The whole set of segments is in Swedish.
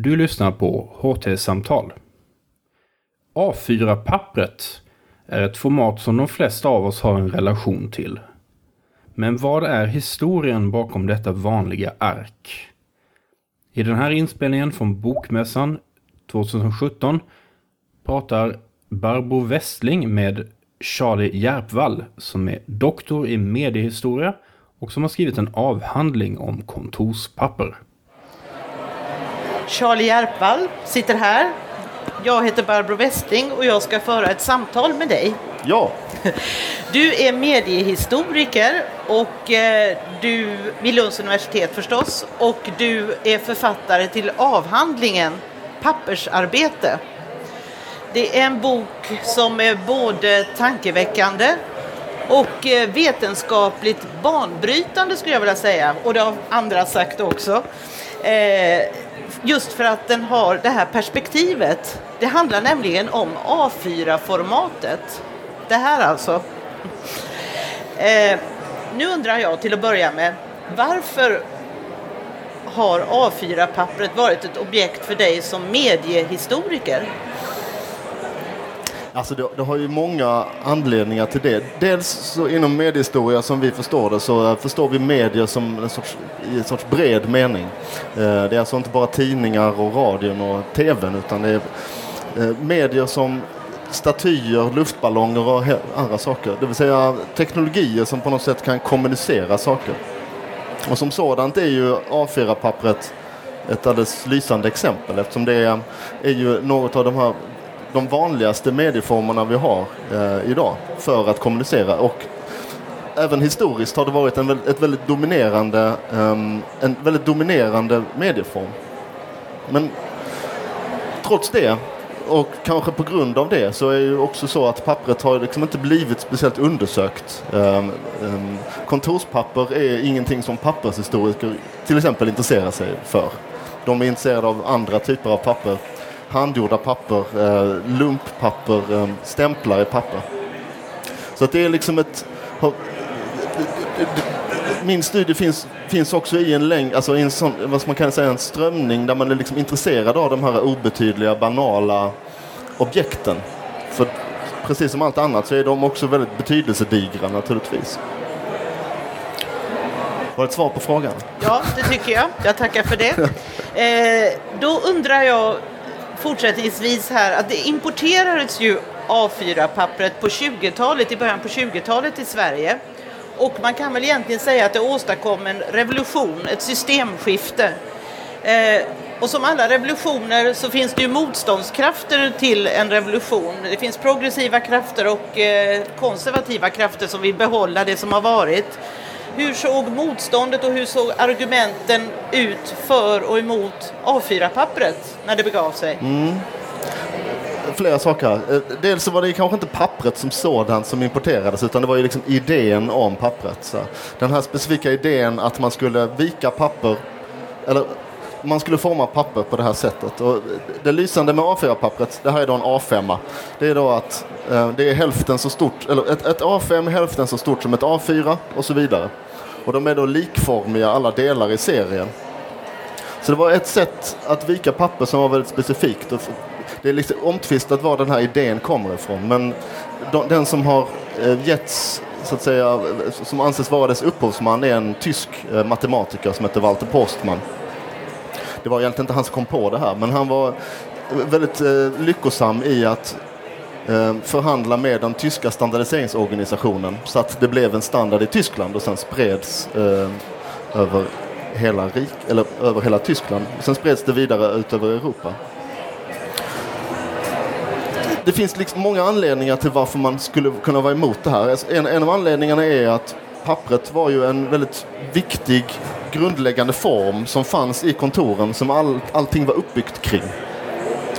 Du lyssnar på HT-samtal. A4-pappret är ett format som de flesta av oss har en relation till. Men vad är historien bakom detta vanliga ark? I den här inspelningen från Bokmässan 2017 pratar Barbro Westling med Charlie Järpvall som är doktor i mediehistoria och som har skrivit en avhandling om kontorspapper. Charlie Järpvall sitter här. Jag heter Barbro Westling och jag ska föra ett samtal med dig. Ja. Du är mediehistoriker och eh, du vid Lunds universitet förstås och du är författare till avhandlingen Pappersarbete. Det är en bok som är både tankeväckande och eh, vetenskapligt banbrytande skulle jag vilja säga och det har andra sagt också. Eh, just för att den har det här perspektivet. Det handlar nämligen om A4-formatet. Det här alltså. Eh, nu undrar jag till att börja med, varför har A4-pappret varit ett objekt för dig som mediehistoriker? Alltså det, det, har ju många anledningar till det. Dels så inom mediehistoria som vi förstår det så eh, förstår vi medier som en sorts, i en sorts bred mening. Eh, det är alltså inte bara tidningar och radion och tvn utan det är eh, medier som statyer, luftballonger och andra saker. Det vill säga teknologier som på något sätt kan kommunicera saker. Och som sådant är ju A4-pappret ett alldeles lysande exempel eftersom det är, är ju något av de här de vanligaste medieformerna vi har eh, idag för att kommunicera. Och även historiskt har det varit en, ett väldigt dominerande, um, en väldigt dominerande medieform. Men trots det, och kanske på grund av det, så är det också så att pappret har liksom inte blivit speciellt undersökt. Um, um, kontorspapper är ingenting som pappershistoriker till exempel intresserar sig för. De är intresserade av andra typer av papper handgjorda papper, eh, lumppapper, eh, stämplar i papper. Så att det är liksom ett... Min studie finns, finns också i en längd, alltså i en sån, vad man kan säga, en strömning där man är liksom intresserad av de här obetydliga, banala objekten. För precis som allt annat så är de också väldigt betydelsedigra naturligtvis. Var det ett svar på frågan? Ja, det tycker jag. Jag tackar för det. Eh, då undrar jag fortsättningsvis här att det importerades ju A4-pappret på 20-talet, i början på 20-talet i Sverige. Och man kan väl egentligen säga att det åstadkom en revolution, ett systemskifte. Eh, och som alla revolutioner så finns det ju motståndskrafter till en revolution. Det finns progressiva krafter och eh, konservativa krafter som vill behålla det som har varit. Hur såg motståndet och hur såg argumenten ut för och emot A4-pappret när det begav sig? Mm. Flera saker. Eh, dels så var det kanske inte pappret som sådant som importerades utan det var ju liksom idén om pappret. Så den här specifika idén att man skulle vika papper eller man skulle forma papper på det här sättet. Och det lysande med A4-pappret, det här är då en A5. Det är då att eh, det är hälften så stort, eller ett, ett A5 är hälften så stort som ett A4 och så vidare. Och de är då likformiga alla delar i serien. Så det var ett sätt att vika papper som var väldigt specifikt. Det är liksom omtvistat var den här idén kommer ifrån. Men den som har eh, getts så att säga, som anses vara dess upphovsman är en tysk eh, matematiker som heter Walter Postman. Det var egentligen inte han som kom på det här men han var väldigt eh, lyckosam i att Eh, förhandla med den tyska standardiseringsorganisationen så att det blev en standard i Tyskland och sen spreds eh, över hela, rik, eller över hela Tyskland. Sen spreds det vidare ut över Europa. Det finns liksom många anledningar till varför man skulle kunna vara emot det här. En, en av anledningarna är att pappret var ju en väldigt viktig grundläggande form som fanns i kontoren som all, allting var uppbyggt kring.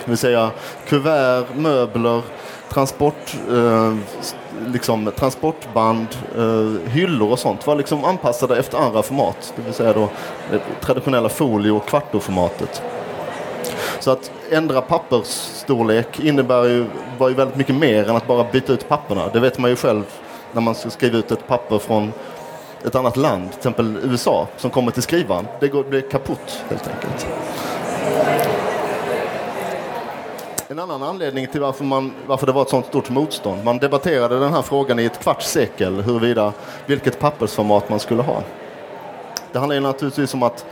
Det vill säga kuvert, möbler, transport, eh, liksom, transportband, eh, hyllor och sånt var liksom anpassade efter andra format. Det vill säga då det traditionella folio och kvartoformatet. Så att ändra pappersstorlek innebär ju, var ju väldigt mycket mer än att bara byta ut papperna. Det vet man ju själv när man ska skriva ut ett papper från ett annat land, till exempel USA, som kommer till skrivaren. Det går, blir kaputt helt enkelt. en annan anledning till varför, man, varför det var ett sånt stort motstånd. Man debatterade den här frågan i ett kvarts sekel, huruvida vilket pappersformat man skulle ha. Det handlar naturligtvis om att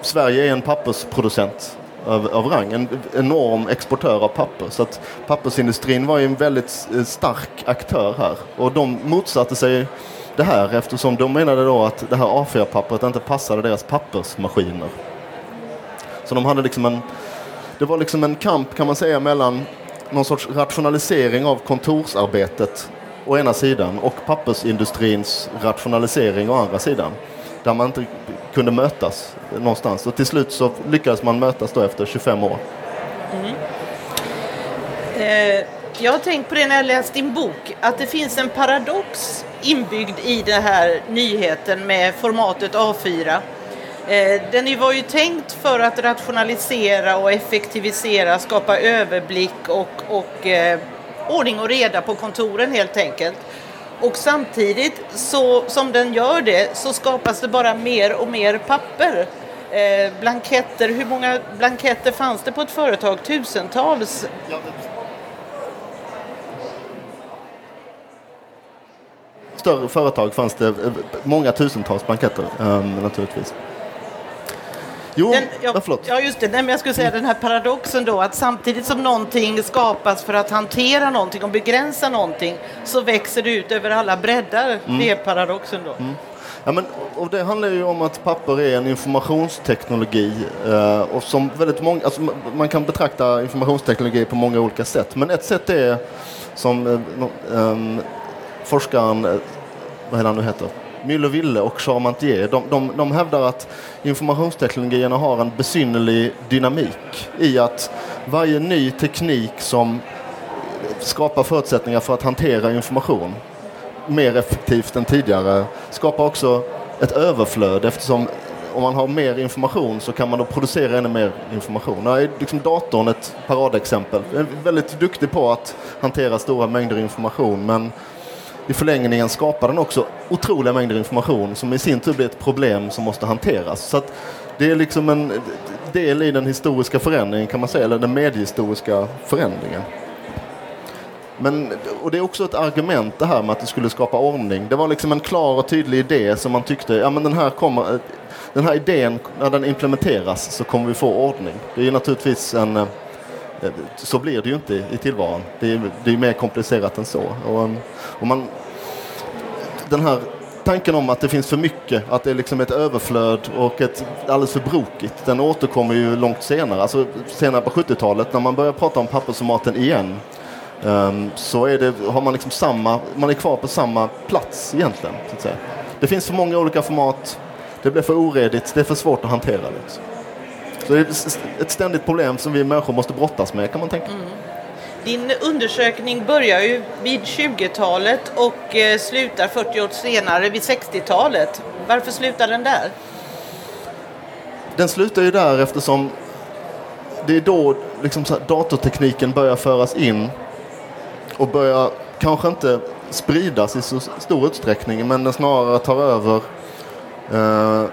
Sverige är en pappersproducent av, av rang, en enorm exportör av papper. Så att pappersindustrin var ju en väldigt stark aktör här och de motsatte sig det här eftersom de menade då att det här A4-pappret inte passade deras pappersmaskiner. Så de hade liksom en, det var liksom en kamp kan man säga mellan någon sorts rationalisering av kontorsarbetet å ena sidan och pappersindustrins rationalisering å andra sidan. Där man inte kunde mötas någonstans. Och till slut så lyckades man mötas då efter 25 år. Mm. Eh, jag har tänkt på det när jag läst din bok, att det finns en paradox inbyggd i den här nyheten med formatet A4. Eh, den var ju tänkt för att rationalisera och effektivisera, skapa överblick och, och eh, ordning och reda på kontoren helt enkelt. Och samtidigt så, som den gör det så skapas det bara mer och mer papper. Eh, blanketter, hur många blanketter fanns det på ett företag? Tusentals? Större företag fanns det eh, många tusentals blanketter um, naturligtvis. Jo, den, ja, förlåt. Ja, just det. Nej, men jag skulle säga den här paradoxen då att samtidigt som någonting skapas för att hantera någonting och begränsa någonting så växer det ut över alla breddar. Mm. Det är paradoxen då. Mm. Ja, men, och det handlar ju om att papper är en informationsteknologi eh, och som väldigt många, alltså, man kan betrakta informationsteknologi på många olika sätt. Men ett sätt är som eh, eh, forskaren, vad heter han nu heter, Müller-Wille och Charmantier, de, de, de hävdar att informationsteknologierna har en besynnerlig dynamik i att varje ny teknik som skapar förutsättningar för att hantera information mer effektivt än tidigare skapar också ett överflöd eftersom om man har mer information så kan man då producera ännu mer information. Där är liksom datorn ett paradexempel. Den är väldigt duktig på att hantera stora mängder information men i förlängningen skapar den också otroliga mängder information som i sin tur blir ett problem som måste hanteras. Så det är liksom en del i den historiska förändringen kan man säga, eller den mediehistoriska förändringen. Men, och det är också ett argument det här med att det skulle skapa ordning. Det var liksom en klar och tydlig idé som man tyckte, ja men den här, kommer, den här idén, när den implementeras så kommer vi få ordning. Det är naturligtvis en eh, Eh, så blir det ju inte i tillvaron. Det är, det är mer komplicerat än så. Och, och man, den här tanken om att det finns för mycket, att det är liksom ett överflöd och ett alldeles för brokigt, den återkommer ju långt senare. Alltså senare på 70-talet när man börjar prata om pappersformaten igen um, så är det, har man liksom samma, man är kvar på samma plats egentligen. Så att säga. Det finns för många olika format, det blir för oredigt, det är för svårt att hantera. Liksom. Så det är ett ständigt problem som vi människor måste brottas med kan man tänka. Mm. Din undersökning börjar ju vid 20-talet och eh, slutar 40 år senare vid 60-talet. Varför slutar den där? Den slutar ju där eftersom det är då liksom datortekniken börjar föras in och börjar kanske inte spridas i så stor utsträckning men den snarare tar över eh,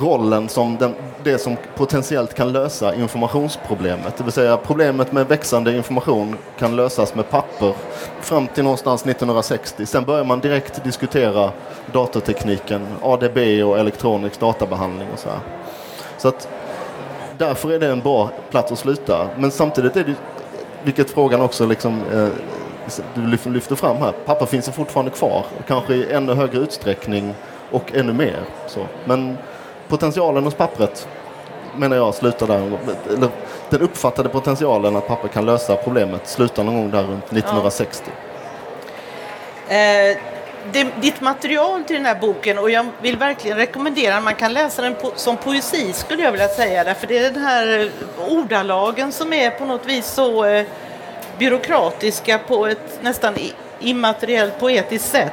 rollen som den, det som potentiellt kan lösa informationsproblemet. Det vill säga problemet med växande information kan lösas med papper fram till någonstans 1960. Sen börjar man direkt diskutera datortekniken, ADB och elektronisk databehandling och så här. Så att därför är det en bra plats att sluta. Men samtidigt är det, vilket frågan också liksom, eh, du lyfter fram här, papper finns ju fortfarande kvar, kanske i ännu högre utsträckning och ännu mer. Så. Men potentialen hos pappret menar jag slutar där. Eller, den uppfattade potentialen att papper kan lösa problemet slutar någon gång där runt 1960. Ja. Eh, det, ditt material till den här boken och jag vill verkligen rekommendera man kan läsa den po som poesi skulle jag vilja säga därför det är den här ordalagen som är på något vis så eh, byråkratiska på ett nästan immateriellt poetiskt sätt.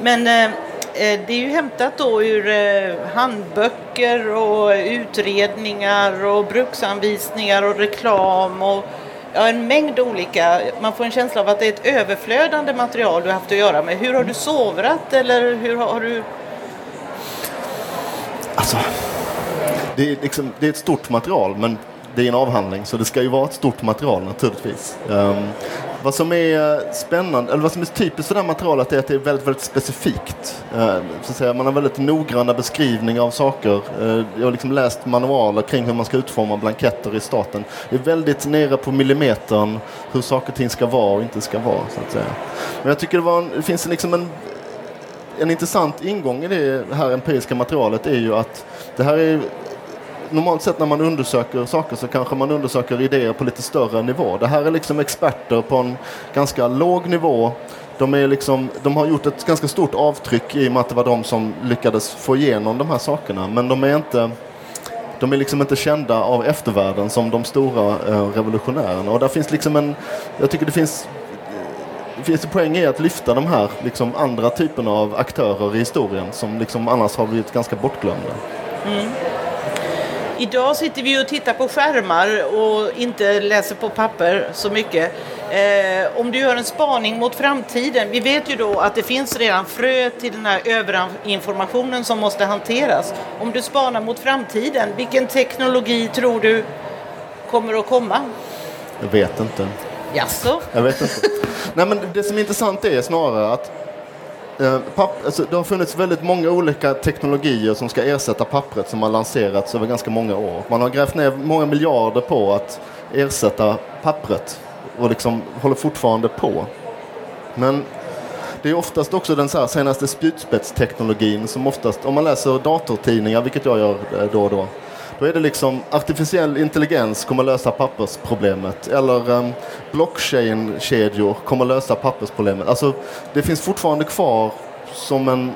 Men eh, Eh, Eh, det är ju hämtat då ur eh, handböcker och utredningar och bruksanvisningar och reklam och ja, en mängd olika. Man får en känsla av att det är ett överflödande material du haft att göra med. Hur har du sovrat eller hur har du? Alltså, det är, liksom, det är ett stort material men det är en avhandling så det ska ju vara ett stort material naturligtvis. Um, vad som är eh, spännande, eller vad som är typiskt för det här materialet är att det är väldigt, väldigt specifikt. Eh, så att säga, man har väldigt noggranna beskrivningar av saker. Eh, jag har liksom läst manualer kring hur man ska utforma blanketter i staten. Det är väldigt nere på millimetern hur saker och ting ska vara och inte ska vara. Så att säga. Men jag tycker det, var en, det finns liksom en en intressant ingång i det här empiriska materialet är ju att det här är normalt sett när man undersöker saker så kanske man undersöker idéer på lite större nivå. Det här är liksom experter på en ganska låg nivå. De, är liksom, de har gjort ett ganska stort avtryck i och med att det var de som lyckades få igenom de här sakerna. Men de är inte de är liksom inte kända av eftervärlden som de stora eh, revolutionärerna. Och där finns liksom en, jag tycker det finns det finns en poäng i att lyfta de här liksom, andra typerna av aktörer i historien som liksom annars har blivit ganska bortglömda. Mm. Idag sitter vi och tittar på skärmar och inte läser på papper så mycket. Eh, om du gör en spaning mot framtiden, vi vet ju då att det finns redan frö till den här överinformationen som måste hanteras. Om du spanar mot framtiden, vilken teknologi tror du kommer att komma? Jag vet inte. Jaså? Jag vet inte. Nej, men det som är intressant är snarare att Eh, papp, alltså, det har funnits väldigt många olika teknologier som ska ersätta pappret som har lanserats över ganska många år. Man har grävt ner många miljarder på att ersätta pappret och liksom håller fortfarande på. Men det är oftast också den så senaste spjutspetsteknologin som oftast, om man läser datortidningar, vilket jag gör eh, då och då, då är det liksom artificiell intelligens kommer lösa pappersproblemet. Eller um, blockchain-kedjor kommer lösa pappersproblemet. Alltså, det finns fortfarande kvar som en,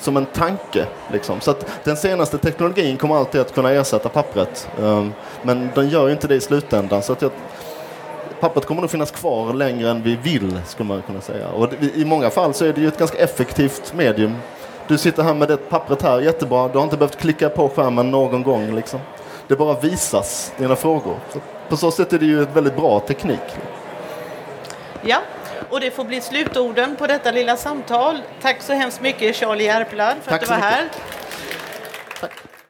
som en tanke. Liksom. Så att den senaste teknologin kommer alltid att kunna ersätta pappret. Um, men den gör inte det i slutändan. Så att jag, pappret kommer nog finnas kvar längre än vi vill, skulle man kunna säga. Och i många fall så är det ju ett ganska effektivt medium du sitter här med det pappret här, jättebra. Du har inte behövt klicka på skärmen någon gång. Liksom. Det bara visas dina frågor. Så på så sätt är det ju ett väldigt bra teknik. Ja, och det får bli slutorden på detta lilla samtal. Tack så hemskt mycket Charlie Järplad för Tack att du var här.